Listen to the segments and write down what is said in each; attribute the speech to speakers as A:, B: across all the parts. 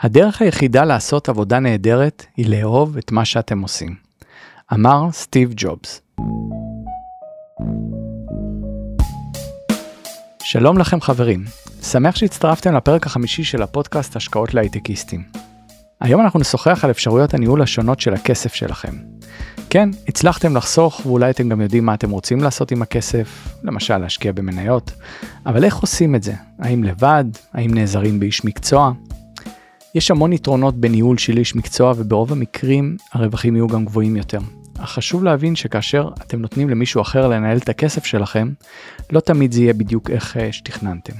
A: הדרך היחידה לעשות עבודה נהדרת היא לאהוב את מה שאתם עושים. אמר סטיב ג'ובס. שלום לכם חברים, שמח שהצטרפתם לפרק החמישי של הפודקאסט השקעות להייטקיסטים. היום אנחנו נשוחח על אפשרויות הניהול השונות של הכסף שלכם. כן, הצלחתם לחסוך ואולי אתם גם יודעים מה אתם רוצים לעשות עם הכסף, למשל להשקיע במניות, אבל איך עושים את זה? האם לבד? האם נעזרים באיש מקצוע? יש המון יתרונות בניהול של איש מקצוע וברוב המקרים הרווחים יהיו גם גבוהים יותר. אך חשוב להבין שכאשר אתם נותנים למישהו אחר לנהל את הכסף שלכם, לא תמיד זה יהיה בדיוק איך אה, שתכננתם.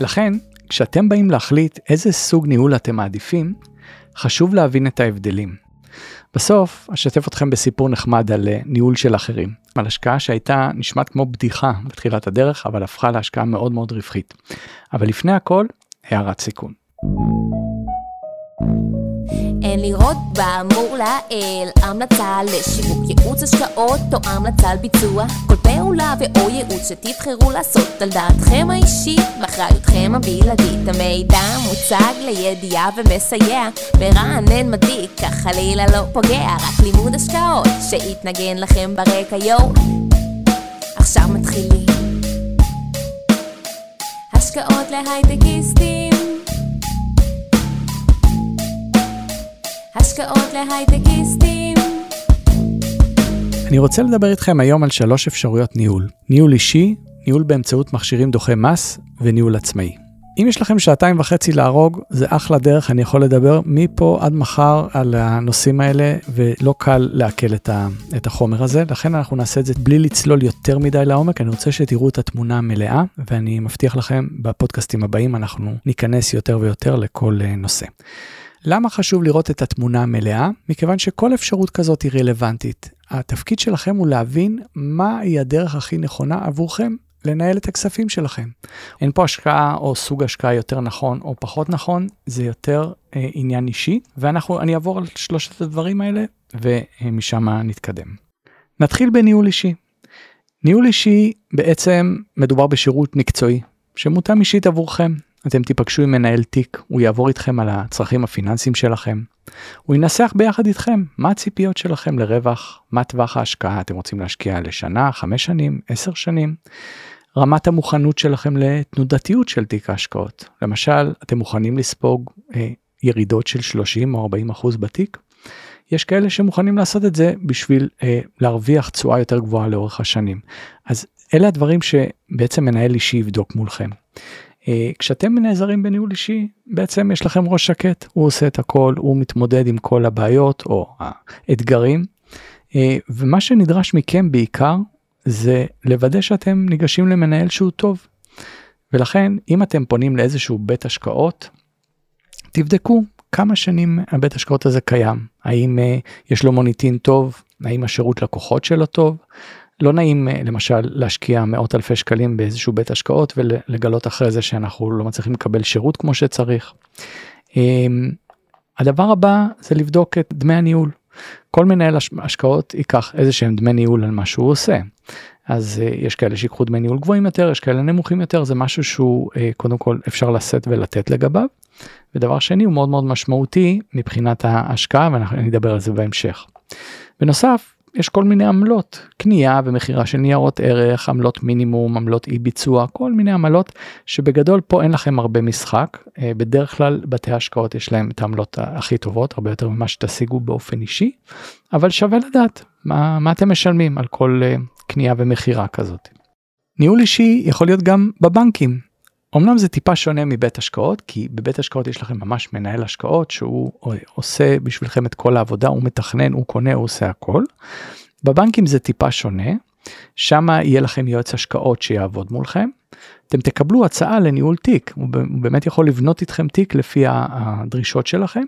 A: לכן, כשאתם באים להחליט איזה סוג ניהול אתם מעדיפים, חשוב להבין את ההבדלים. בסוף, אשתף אתכם בסיפור נחמד על אה, ניהול של אחרים, על השקעה שהייתה נשמעת כמו בדיחה בתחילת הדרך, אבל הפכה להשקעה מאוד מאוד רווחית. אבל לפני הכל, הערת סיכון.
B: אין לראות באמור לעיל המלצה לשיווק ייעוץ השקעות או המלצה על ביצוע. כל פעולה ואו ייעוץ שתבחרו לעשות על דעתכם האישית ואחריותכם הבלעדית. המידע מוצג לידיעה ומסייע מרענן מדיק אך חלילה לא פוגע רק לימוד השקעות שיתנגן לכם ברקע יואו. עכשיו מתחילים. השקעות להייטקיסטים השקעות להייטקיסטים.
A: אני רוצה לדבר איתכם היום על שלוש אפשרויות ניהול. ניהול אישי, ניהול באמצעות מכשירים דוחי מס וניהול עצמאי. אם יש לכם שעתיים וחצי להרוג, זה אחלה דרך, אני יכול לדבר מפה עד מחר על הנושאים האלה, ולא קל לעכל את, ה, את החומר הזה, לכן אנחנו נעשה את זה בלי לצלול יותר מדי לעומק, אני רוצה שתראו את התמונה המלאה, ואני מבטיח לכם, בפודקאסטים הבאים אנחנו ניכנס יותר ויותר לכל אה, נושא. למה חשוב לראות את התמונה המלאה? מכיוון שכל אפשרות כזאת היא רלוונטית. התפקיד שלכם הוא להבין מהי הדרך הכי נכונה עבורכם לנהל את הכספים שלכם. אין פה השקעה או סוג השקעה יותר נכון או פחות נכון, זה יותר אה, עניין אישי, ואני אעבור על שלושת הדברים האלה ומשם נתקדם. נתחיל בניהול אישי. ניהול אישי בעצם מדובר בשירות מקצועי שמותאם אישית עבורכם. אתם תיפגשו עם מנהל תיק, הוא יעבור איתכם על הצרכים הפיננסיים שלכם. הוא ינסח ביחד איתכם מה הציפיות שלכם לרווח, מה טווח ההשקעה, אתם רוצים להשקיע לשנה, חמש שנים, עשר שנים. רמת המוכנות שלכם לתנודתיות של תיק ההשקעות. למשל, אתם מוכנים לספוג אה, ירידות של 30 או 40 אחוז בתיק? יש כאלה שמוכנים לעשות את זה בשביל אה, להרוויח תשואה יותר גבוהה לאורך השנים. אז אלה הדברים שבעצם מנהל אישי יבדוק מולכם. אה, כשאתם נעזרים בניהול אישי בעצם יש לכם ראש שקט הוא עושה את הכל הוא מתמודד עם כל הבעיות או האתגרים. אה, ומה שנדרש מכם בעיקר זה לוודא שאתם ניגשים למנהל שהוא טוב. ולכן אם אתם פונים לאיזשהו בית השקעות תבדקו כמה שנים הבית השקעות הזה קיים. האם אה, יש לו מוניטין טוב? האם השירות לקוחות שלו טוב לא נעים אה, למשל להשקיע מאות אלפי שקלים באיזשהו בית השקעות ולגלות אחרי זה שאנחנו לא מצליחים לקבל שירות כמו שצריך. אמ, הדבר הבא זה לבדוק את דמי הניהול. כל מנהל השקעות ייקח איזה שהם דמי ניהול על מה שהוא עושה. אז uh, יש כאלה שיקחו דמי ניהול גבוהים יותר, יש כאלה נמוכים יותר, זה משהו שהוא uh, קודם כל אפשר לשאת ולתת לגביו. ודבר שני הוא מאוד מאוד משמעותי מבחינת ההשקעה ואני אדבר על זה בהמשך. בנוסף יש כל מיני עמלות, קנייה ומכירה של ניירות ערך, עמלות מינימום, עמלות אי ביצוע, כל מיני עמלות שבגדול פה אין לכם הרבה משחק, אה, בדרך כלל בתי השקעות יש להם את העמלות הכי טובות, הרבה יותר ממה שתשיגו באופן אישי, אבל שווה לדעת מה, מה אתם משלמים על כל אה, קנייה ומכירה כזאת. ניהול אישי יכול להיות גם בבנקים, אמנם זה טיפה שונה מבית השקעות כי בבית השקעות יש לכם ממש מנהל השקעות שהוא עושה בשבילכם את כל העבודה הוא מתכנן הוא קונה הוא עושה הכל. בבנקים זה טיפה שונה שם יהיה לכם יועץ השקעות שיעבוד מולכם. אתם תקבלו הצעה לניהול תיק הוא באמת יכול לבנות איתכם תיק לפי הדרישות שלכם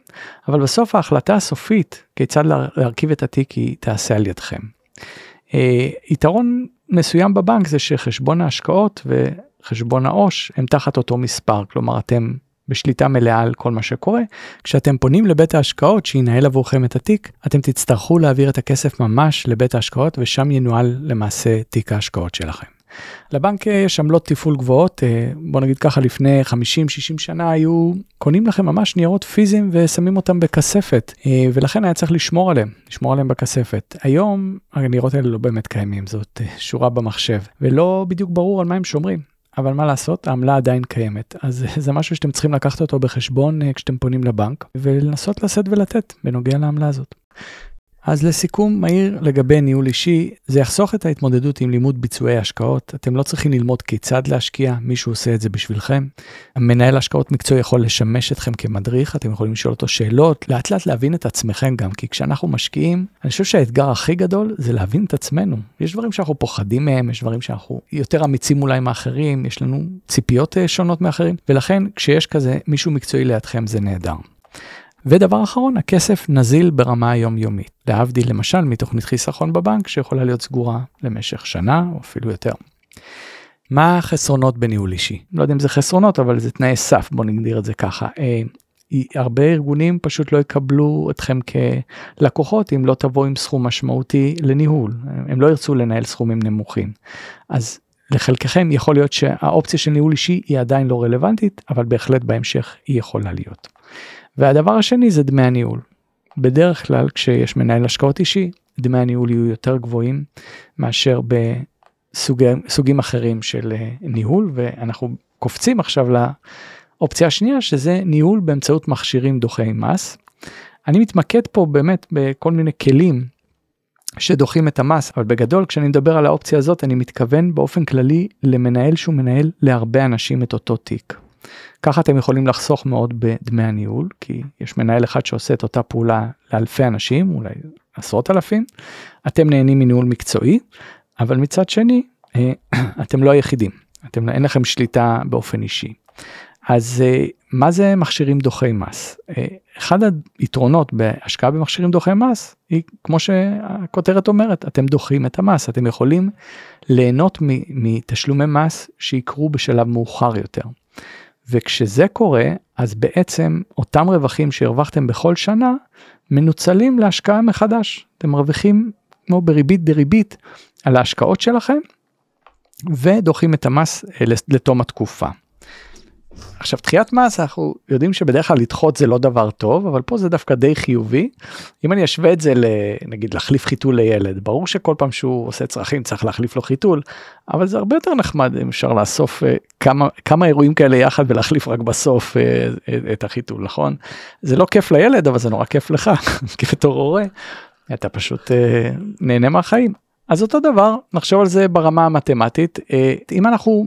A: אבל בסוף ההחלטה הסופית כיצד להרכיב את התיק היא תעשה על ידכם. אה, יתרון מסוים בבנק זה שחשבון ההשקעות ו... חשבון העו"ש הם תחת אותו מספר, כלומר אתם בשליטה מלאה על כל מה שקורה. כשאתם פונים לבית ההשקעות שינהל עבורכם את התיק, אתם תצטרכו להעביר את הכסף ממש לבית ההשקעות ושם ינוהל למעשה תיק ההשקעות שלכם. לבנק יש עמלות תפעול גבוהות, בוא נגיד ככה לפני 50-60 שנה היו קונים לכם ממש ניירות פיזיים ושמים אותם בכספת, ולכן היה צריך לשמור עליהם, לשמור עליהם בכספת. היום הניירות האלה לא באמת קיימים, זאת שורה במחשב, ולא בדיוק ברור על מה הם שומרים. אבל מה לעשות, העמלה עדיין קיימת. אז זה משהו שאתם צריכים לקחת אותו בחשבון אה, כשאתם פונים לבנק, ולנסות לשאת ולתת בנוגע לעמלה הזאת. אז לסיכום מהיר לגבי ניהול אישי, זה יחסוך את ההתמודדות עם לימוד ביצועי השקעות. אתם לא צריכים ללמוד כיצד להשקיע, מישהו עושה את זה בשבילכם. המנהל השקעות מקצועי יכול לשמש אתכם כמדריך, אתם יכולים לשאול אותו שאלות, לאט לאט להבין את עצמכם גם, כי כשאנחנו משקיעים, אני חושב שהאתגר הכי גדול זה להבין את עצמנו. יש דברים שאנחנו פוחדים מהם, יש דברים שאנחנו יותר אמיצים אולי מאחרים, יש לנו ציפיות אה, שונות מאחרים, ולכן כשיש כזה מישהו מקצועי לידכם זה נהדר. ודבר אחרון, הכסף נזיל ברמה היומיומית. להבדיל למשל מתוכנית חיסכון בבנק שיכולה להיות סגורה למשך שנה או אפילו יותר. מה החסרונות בניהול אישי? לא יודע אם זה חסרונות אבל זה תנאי סף בוא נגדיר את זה ככה. אה, הרבה ארגונים פשוט לא יקבלו אתכם כלקוחות אם לא תבוא עם סכום משמעותי לניהול הם לא ירצו לנהל סכומים נמוכים. אז לחלקכם יכול להיות שהאופציה של ניהול אישי היא עדיין לא רלוונטית אבל בהחלט בהמשך היא יכולה להיות. והדבר השני זה דמי הניהול. בדרך כלל כשיש מנהל השקעות אישי, דמי הניהול יהיו יותר גבוהים מאשר בסוגים אחרים של אה, ניהול, ואנחנו קופצים עכשיו לאופציה השנייה שזה ניהול באמצעות מכשירים דוחי מס. אני מתמקד פה באמת בכל מיני כלים שדוחים את המס, אבל בגדול כשאני מדבר על האופציה הזאת אני מתכוון באופן כללי למנהל שהוא מנהל להרבה אנשים את אותו תיק. ככה אתם יכולים לחסוך מאוד בדמי הניהול, כי יש מנהל אחד שעושה את אותה פעולה לאלפי אנשים, אולי עשרות אלפים, אתם נהנים מניהול מקצועי, אבל מצד שני, אה, אתם לא היחידים, אתם, אין לכם שליטה באופן אישי. אז אה, מה זה מכשירים דוחי מס? אה, אחד היתרונות בהשקעה במכשירים דוחי מס היא כמו שהכותרת אומרת אתם דוחים את המס אתם יכולים ליהנות מתשלומי מס שיקרו בשלב מאוחר יותר. וכשזה קורה, אז בעצם אותם רווחים שהרווחתם בכל שנה, מנוצלים להשקעה מחדש. אתם מרוויחים כמו בריבית דריבית על ההשקעות שלכם, ודוחים את המס אה, לתום התקופה. עכשיו דחיית מס אנחנו יודעים שבדרך כלל לדחות זה לא דבר טוב אבל פה זה דווקא די חיובי. אם אני אשווה את זה לנגיד להחליף חיתול לילד ברור שכל פעם שהוא עושה צרכים צריך להחליף לו חיתול אבל זה הרבה יותר נחמד אם אפשר לאסוף uh, כמה כמה אירועים כאלה יחד ולהחליף רק בסוף uh, את החיתול נכון זה לא כיף לילד אבל זה נורא כיף לך כבתור הורה אתה פשוט uh, נהנה מהחיים. אז אותו דבר נחשוב על זה ברמה המתמטית אם אנחנו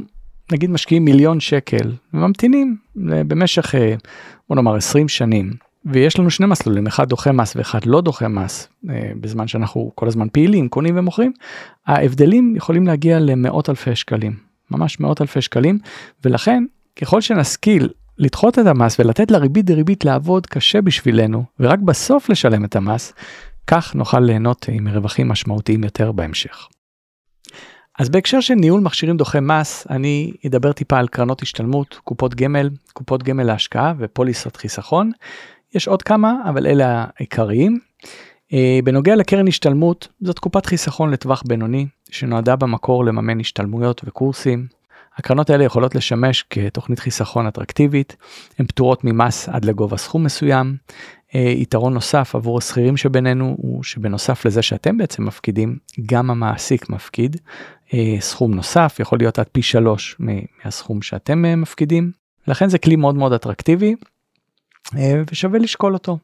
A: נגיד משקיעים מיליון שקל וממתינים במשך אה, בוא נאמר 20 שנים ויש לנו שני מסלולים אחד דוחה מס ואחד לא דוחה מס אה, בזמן שאנחנו כל הזמן פעילים קונים ומוכרים ההבדלים יכולים להגיע למאות אלפי שקלים ממש מאות אלפי שקלים ולכן ככל שנשכיל לדחות את המס ולתת לריבית דריבית לעבוד קשה בשבילנו ורק בסוף לשלם את המס כך נוכל ליהנות עם רווחים משמעותיים יותר בהמשך. אז בהקשר של ניהול מכשירים דוחי מס, אני אדבר טיפה על קרנות השתלמות, קופות גמל, קופות גמל להשקעה ופוליסות חיסכון. יש עוד כמה, אבל אלה העיקריים. אה, בנוגע לקרן השתלמות, זאת קופת חיסכון לטווח בינוני, שנועדה במקור לממן השתלמויות וקורסים. הקרנות האלה יכולות לשמש כתוכנית חיסכון אטרקטיבית, הן פטורות ממס עד לגובה סכום מסוים. אה, יתרון נוסף עבור השכירים שבינינו הוא שבנוסף לזה שאתם בעצם מפקידים, גם המעסיק מפקיד, אה, סכום נוסף, יכול להיות עד פי שלוש מהסכום שאתם אה, מפקידים. לכן זה כלי מאוד מאוד אטרקטיבי אה, ושווה לשקול אותו.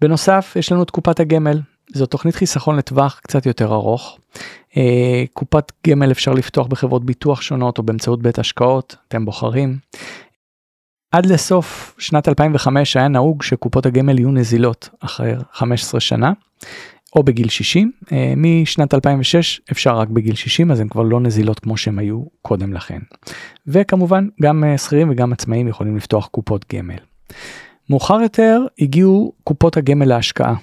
A: בנוסף יש לנו את קופת הגמל, זו תוכנית חיסכון לטווח קצת יותר ארוך. קופת גמל אפשר לפתוח בחברות ביטוח שונות או באמצעות בית השקעות, אתם בוחרים. עד לסוף שנת 2005 היה נהוג שקופות הגמל יהיו נזילות אחרי 15 שנה. או בגיל 60, אה, משנת 2006 אפשר רק בגיל 60 אז הן כבר לא נזילות כמו שהן היו קודם לכן. וכמובן גם אה, שכירים וגם עצמאים יכולים לפתוח קופות גמל. מאוחר יותר הגיעו קופות הגמל להשקעה,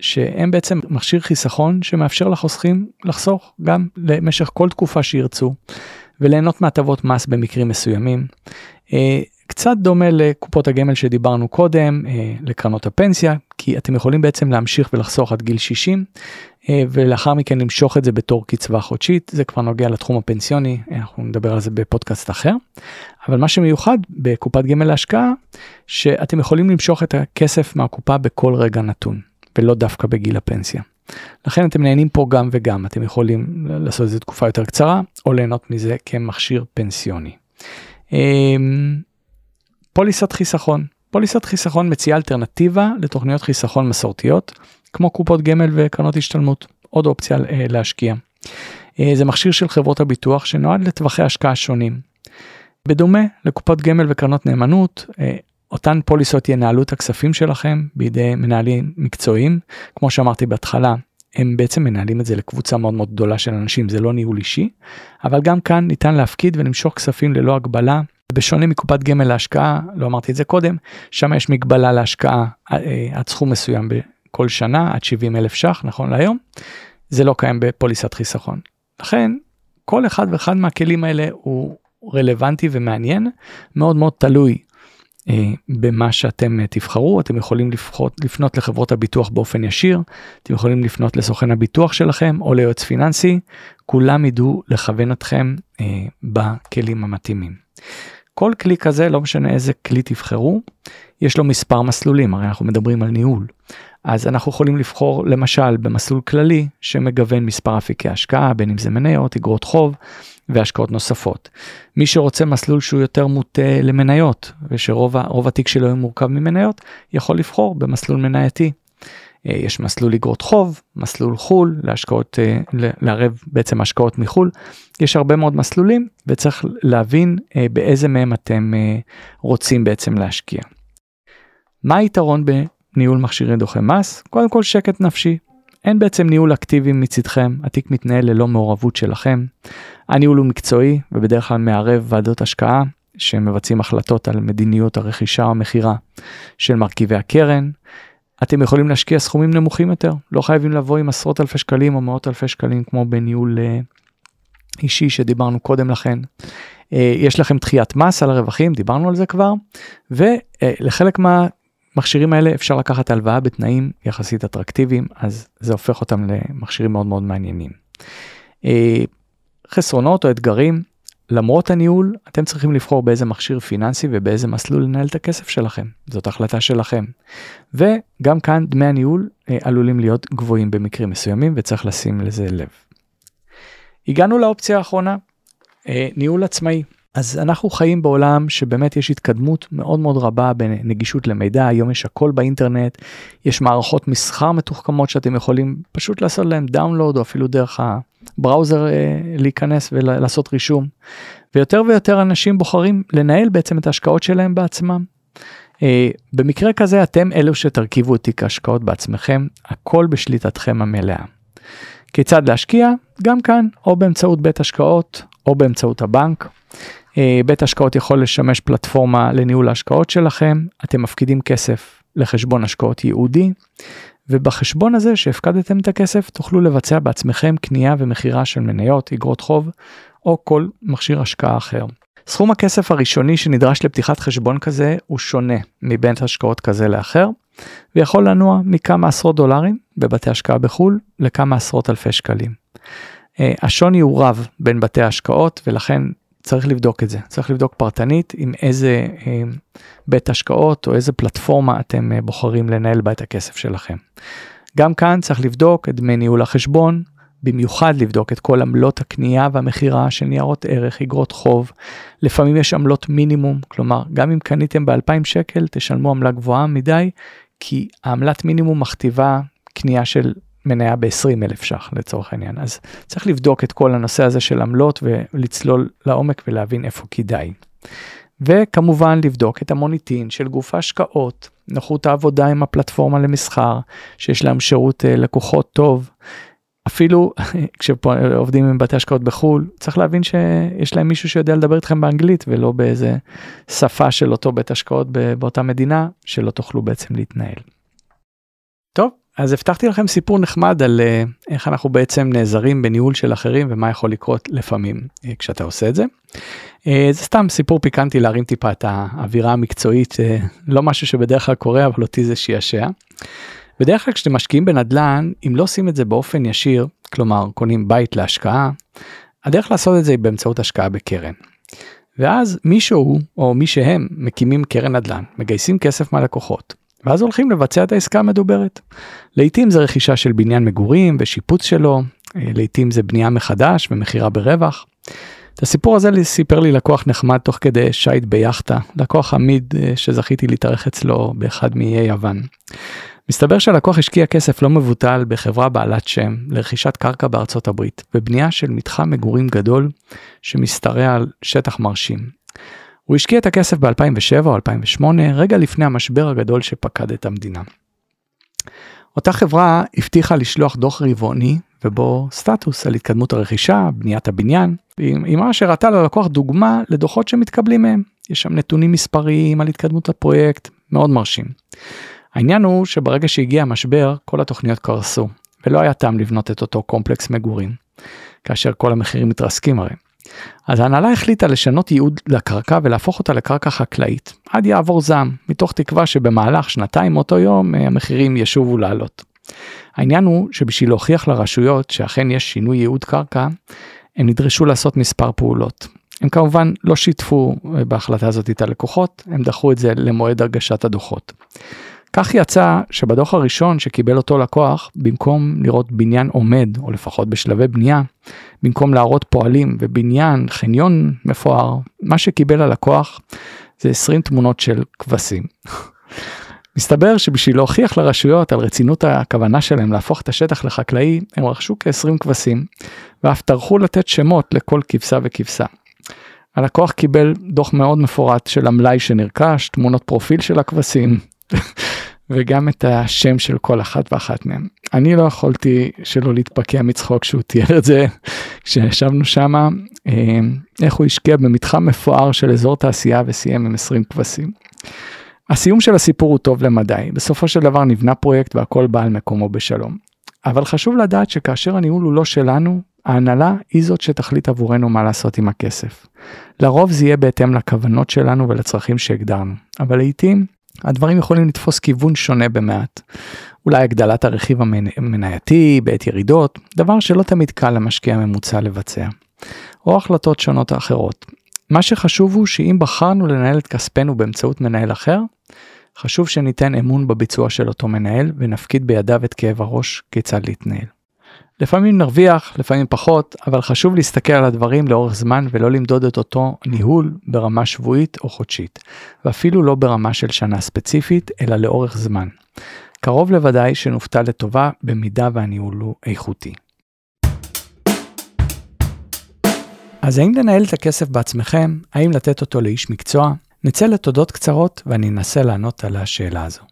A: שהם בעצם מכשיר חיסכון שמאפשר לחוסכים לחסוך גם למשך כל תקופה שירצו וליהנות מהטבות מס במקרים מסוימים. אה, קצת דומה לקופות הגמל שדיברנו קודם, אה, לקרנות הפנסיה, כי אתם יכולים בעצם להמשיך ולחסוך עד גיל 60, אה, ולאחר מכן למשוך את זה בתור קצבה חודשית, זה כבר נוגע לתחום הפנסיוני, אנחנו נדבר על זה בפודקאסט אחר. אבל מה שמיוחד בקופת גמל להשקעה, שאתם יכולים למשוך את הכסף מהקופה בכל רגע נתון, ולא דווקא בגיל הפנסיה. לכן אתם נהנים פה גם וגם, אתם יכולים לעשות את זה תקופה יותר קצרה, או ליהנות מזה כמכשיר פנסיוני. פוליסת חיסכון. פוליסת חיסכון מציעה אלטרנטיבה לתוכניות חיסכון מסורתיות, כמו קופות גמל וקרנות השתלמות, עוד אופציה אה, להשקיע. אה, זה מכשיר של חברות הביטוח שנועד לטווחי השקעה שונים. בדומה לקופות גמל וקרנות נאמנות, אה, אותן פוליסות ינהלו את הכספים שלכם בידי מנהלים מקצועיים, כמו שאמרתי בהתחלה, הם בעצם מנהלים את זה לקבוצה מאוד מאוד גדולה של אנשים, זה לא ניהול אישי, אבל גם כאן ניתן להפקיד ולמשוך כספים ללא הגבלה. בשונה מקופת גמל להשקעה, לא אמרתי את זה קודם, שם יש מגבלה להשקעה עד סכום מסוים כל שנה עד 70 אלף ש"ח נכון להיום, זה לא קיים בפוליסת חיסכון. לכן כל אחד ואחד מהכלים האלה הוא רלוונטי ומעניין, מאוד מאוד תלוי אה, במה שאתם אה, תבחרו, אתם יכולים לפחות, לפנות לחברות הביטוח באופן ישיר, אתם יכולים לפנות לסוכן הביטוח שלכם או ליועץ פיננסי, כולם ידעו לכוון אתכם אה, בכלים המתאימים. כל כלי כזה, לא משנה איזה כלי תבחרו, יש לו מספר מסלולים, הרי אנחנו מדברים על ניהול. אז אנחנו יכולים לבחור למשל במסלול כללי שמגוון מספר אפיקי השקעה, בין אם זה מניות, אגרות חוב והשקעות נוספות. מי שרוצה מסלול שהוא יותר מוטה למניות ושרוב התיק שלו הוא מורכב ממניות, יכול לבחור במסלול מנייתי. אה, יש מסלול אגרות חוב, מסלול חו"ל, להשקעות, אה, לערב בעצם השקעות מחו"ל. יש הרבה מאוד מסלולים וצריך להבין אה, באיזה מהם אתם רוצים בעצם להשקיע. מה היתרון בניהול מכשירי דוחי מס? קודם כל שקט נפשי. אין בעצם ניהול אקטיבי מצדכם, התיק מתנהל ללא מעורבות שלכם. הניהול הוא מקצועי ובדרך כלל מערב ועדות השקעה שמבצעים החלטות על מדיניות הרכישה או המכירה של מרכיבי הקרן. אתם יכולים להשקיע סכומים נמוכים יותר, לא חייבים לבוא עם עשרות אלפי שקלים או מאות אלפי שקלים כמו בניהול uh, אישי שדיברנו קודם לכן. Uh, יש לכם דחיית מס על הרווחים, דיברנו על זה כבר, ולחלק uh, מהמכשירים האלה אפשר לקחת הלוואה בתנאים יחסית אטרקטיביים, אז זה הופך אותם למכשירים מאוד מאוד מעניינים. חסרונות או אתגרים, למרות הניהול, אתם צריכים לבחור באיזה מכשיר פיננסי ובאיזה מסלול לנהל את הכסף שלכם. זאת החלטה שלכם. וגם כאן דמי הניהול אה, עלולים להיות גבוהים במקרים מסוימים וצריך לשים לזה לב. הגענו לאופציה האחרונה, אה, ניהול עצמאי. אז אנחנו חיים בעולם שבאמת יש התקדמות מאוד מאוד רבה בנגישות למידע, היום יש הכל באינטרנט, יש מערכות מסחר מתוחכמות שאתם יכולים פשוט לעשות להם דאונלוד או אפילו דרך הבראוזר אה, להיכנס ולעשות רישום. ויותר ויותר אנשים בוחרים לנהל בעצם את ההשקעות שלהם בעצמם. אה, במקרה כזה אתם אלו שתרכיבו את תיק ההשקעות בעצמכם, הכל בשליטתכם המלאה. כיצד להשקיע? גם כאן, או באמצעות בית השקעות או באמצעות הבנק. אה, בית השקעות יכול לשמש פלטפורמה לניהול ההשקעות שלכם, אתם מפקידים כסף לחשבון השקעות ייעודי, ובחשבון הזה שהפקדתם את הכסף תוכלו לבצע בעצמכם קנייה ומכירה של מניות, אגרות חוב או כל מכשיר השקעה אחר. סכום הכסף הראשוני שנדרש לפתיחת חשבון כזה הוא שונה מבית השקעות כזה לאחר, ויכול לנוע מכמה עשרות דולרים בבתי השקעה בחו"ל לכמה עשרות אלפי שקלים. אה, השוני הוא רב בין בתי ההשקעות ולכן צריך לבדוק את זה, צריך לבדוק פרטנית עם איזה אה, בית השקעות או איזה פלטפורמה אתם אה, בוחרים לנהל בה את הכסף שלכם. גם כאן צריך לבדוק את דמי ניהול החשבון, במיוחד לבדוק את כל עמלות הקנייה והמכירה של ניירות ערך, אגרות חוב. לפעמים יש עמלות מינימום, כלומר גם אם קניתם ב-2,000 שקל תשלמו עמלה גבוהה מדי, כי העמלת מינימום מכתיבה קנייה של מניה ב-20 אלף ש"ח לצורך העניין. אז צריך לבדוק את כל הנושא הזה של עמלות ולצלול לעומק ולהבין איפה כדאי. וכמובן לבדוק את המוניטין של גוף ההשקעות, נוחות העבודה עם הפלטפורמה למסחר, שיש להם שירות אה, לקוחות טוב. אפילו כשעובדים עם בתי השקעות בחו"ל, צריך להבין שיש להם מישהו שיודע לדבר איתכם באנגלית ולא באיזה שפה של אותו בית השקעות באותה מדינה, שלא תוכלו בעצם להתנהל. טוב, אז הבטחתי לכם סיפור נחמד על uh, איך אנחנו בעצם נעזרים בניהול של אחרים ומה יכול לקרות לפעמים uh, כשאתה עושה את זה. Uh, זה סתם סיפור פיקנטי להרים טיפה את האווירה המקצועית, לא משהו שבדרך כלל קורה אבל אותי זה שיעשע. בדרך כלל כשאתם משקיעים בנדל"ן, אם לא עושים את זה באופן ישיר, כלומר קונים בית להשקעה, הדרך לעשות את זה היא באמצעות השקעה בקרן. ואז מישהו או מי שהם מקימים קרן נדל"ן, מגייסים כסף מהלקוחות, ואז הולכים לבצע את העסקה המדוברת. לעתים זה רכישה של בניין מגורים ושיפוץ שלו, אה, לעתים זה בנייה מחדש ומכירה ברווח. את הסיפור הזה סיפר לי לקוח נחמד תוך כדי שייט ביאכטה, לקוח עמיד אה, שזכיתי להתארח אצלו באחד מאיי יוון. מסתבר שהלקוח השקיע כסף לא מבוטל בחברה בעלת שם לרכישת קרקע בארצות הברית, בבנייה של מתחם מגורים גדול שמשתרע על שטח מרשים. הוא השקיע את הכסף ב-2007 או 2008, רגע לפני המשבר הגדול שפקד את המדינה. אותה חברה הבטיחה לשלוח דוח רבעוני ובו סטטוס על התקדמות הרכישה, בניית הבניין, היא ממש הראתה ללקוח דוגמה לדוחות שמתקבלים מהם. יש שם נתונים מספריים על התקדמות הפרויקט, מאוד מרשים. העניין הוא שברגע שהגיע המשבר, כל התוכניות קרסו, ולא היה טעם לבנות את אותו קומפלקס מגורים, כאשר כל המחירים מתרסקים הרי. אז ההנהלה החליטה לשנות ייעוד לקרקע ולהפוך אותה לקרקע חקלאית, עד יעבור זעם, מתוך תקווה שבמהלך שנתיים מאותו יום אה, המחירים ישובו לעלות. העניין הוא שבשביל להוכיח לרשויות שאכן יש שינוי ייעוד קרקע, הם נדרשו לעשות מספר פעולות. הם כמובן לא שיתפו אה, בהחלטה הזאת את הלקוחות, הם דחו את זה למועד הגשת הדוחות. כך יצא שבדוח הראשון שקיבל אותו לקוח, במקום לראות בניין עומד, או לפחות בשלבי בנייה, במקום להראות פועלים ובניין, חניון מפואר, מה שקיבל הלקוח זה 20 תמונות של כבשים. מסתבר שבשביל להוכיח לרשויות על רצינות הכוונה שלהם להפוך את השטח לחקלאי, הם רכשו כ-20 כבשים, ואף טרחו לתת שמות לכל כבשה וכבשה. הלקוח קיבל דוח מאוד מפורט של המלאי שנרכש, תמונות פרופיל של הכבשים, וגם את השם של כל אחת ואחת מהם. אני לא יכולתי שלא להתפקע מצחוק שהוא תיאר את זה כשישבנו שמה, אה, איך הוא השקיע במתחם מפואר של אזור תעשייה וסיים עם 20 כבשים. הסיום של הסיפור הוא טוב למדי, בסופו של דבר נבנה פרויקט והכל בא על מקומו בשלום. אבל חשוב לדעת שכאשר הניהול הוא לא שלנו, ההנהלה היא זאת שתחליט עבורנו מה לעשות עם הכסף. לרוב זה יהיה בהתאם לכוונות שלנו ולצרכים שהגדרנו, אבל לעיתים הדברים יכולים לתפוס כיוון שונה במעט. אולי הגדלת הרכיב המנייתי בעת ירידות, דבר שלא תמיד קל למשקיע ממוצע לבצע. או החלטות שונות אחרות. מה שחשוב הוא שאם בחרנו לנהל את כספנו באמצעות מנהל אחר, חשוב שניתן אמון בביצוע של אותו מנהל ונפקיד בידיו את כאב הראש כיצד להתנהל. לפעמים נרוויח, לפעמים פחות, אבל חשוב להסתכל על הדברים לאורך זמן ולא למדוד את אותו ניהול ברמה שבועית או חודשית, ואפילו לא ברמה של שנה ספציפית, אלא לאורך זמן. קרוב לוודאי שנופתע לטובה במידה והניהול הוא איכותי. אז האם לנהל את הכסף בעצמכם? האם לתת אותו לאיש מקצוע? נצא לתודות קצרות ואני אנסה לענות על השאלה הזו.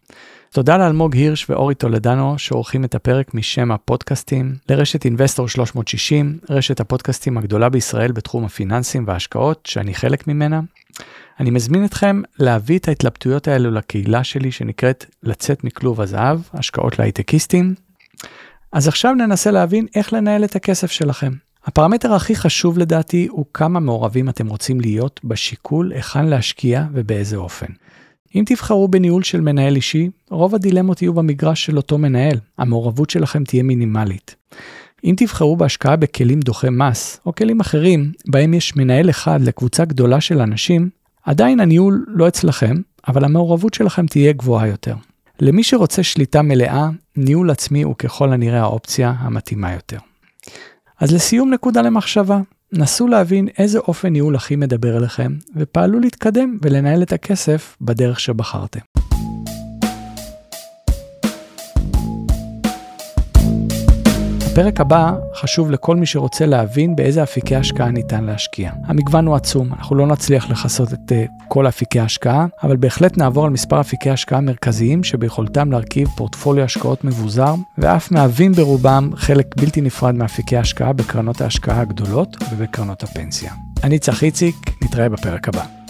A: תודה לאלמוג הירש ואורי טולדנו שעורכים את הפרק משם הפודקאסטים, לרשת אינבסטור 360, רשת הפודקאסטים הגדולה בישראל בתחום הפיננסים וההשקעות שאני חלק ממנה. אני מזמין אתכם להביא את ההתלבטויות האלו לקהילה שלי שנקראת לצאת מכלוב הזהב, השקעות להייטקיסטים. אז עכשיו ננסה להבין איך לנהל את הכסף שלכם. הפרמטר הכי חשוב לדעתי הוא כמה מעורבים אתם רוצים להיות בשיקול היכן להשקיע ובאיזה אופן. אם תבחרו בניהול של מנהל אישי, רוב הדילמות יהיו במגרש של אותו מנהל, המעורבות שלכם תהיה מינימלית. אם תבחרו בהשקעה בכלים דוחי מס, או כלים אחרים, בהם יש מנהל אחד לקבוצה גדולה של אנשים, עדיין הניהול לא אצלכם, אבל המעורבות שלכם תהיה גבוהה יותר. למי שרוצה שליטה מלאה, ניהול עצמי הוא ככל הנראה האופציה המתאימה יותר. אז לסיום נקודה למחשבה, נסו להבין איזה אופן ניהול הכי מדבר אליכם, ופעלו להתקדם ולנהל את הכסף בדרך שבחרתם. הפרק הבא חשוב לכל מי שרוצה להבין באיזה אפיקי השקעה ניתן להשקיע. המגוון הוא עצום, אנחנו לא נצליח לכסות את uh, כל אפיקי השקעה, אבל בהחלט נעבור על מספר אפיקי השקעה מרכזיים שביכולתם להרכיב פורטפוליו השקעות מבוזר, ואף מהווים ברובם חלק בלתי נפרד מאפיקי השקעה בקרנות ההשקעה הגדולות ובקרנות הפנסיה. אני צח איציק, נתראה בפרק הבא.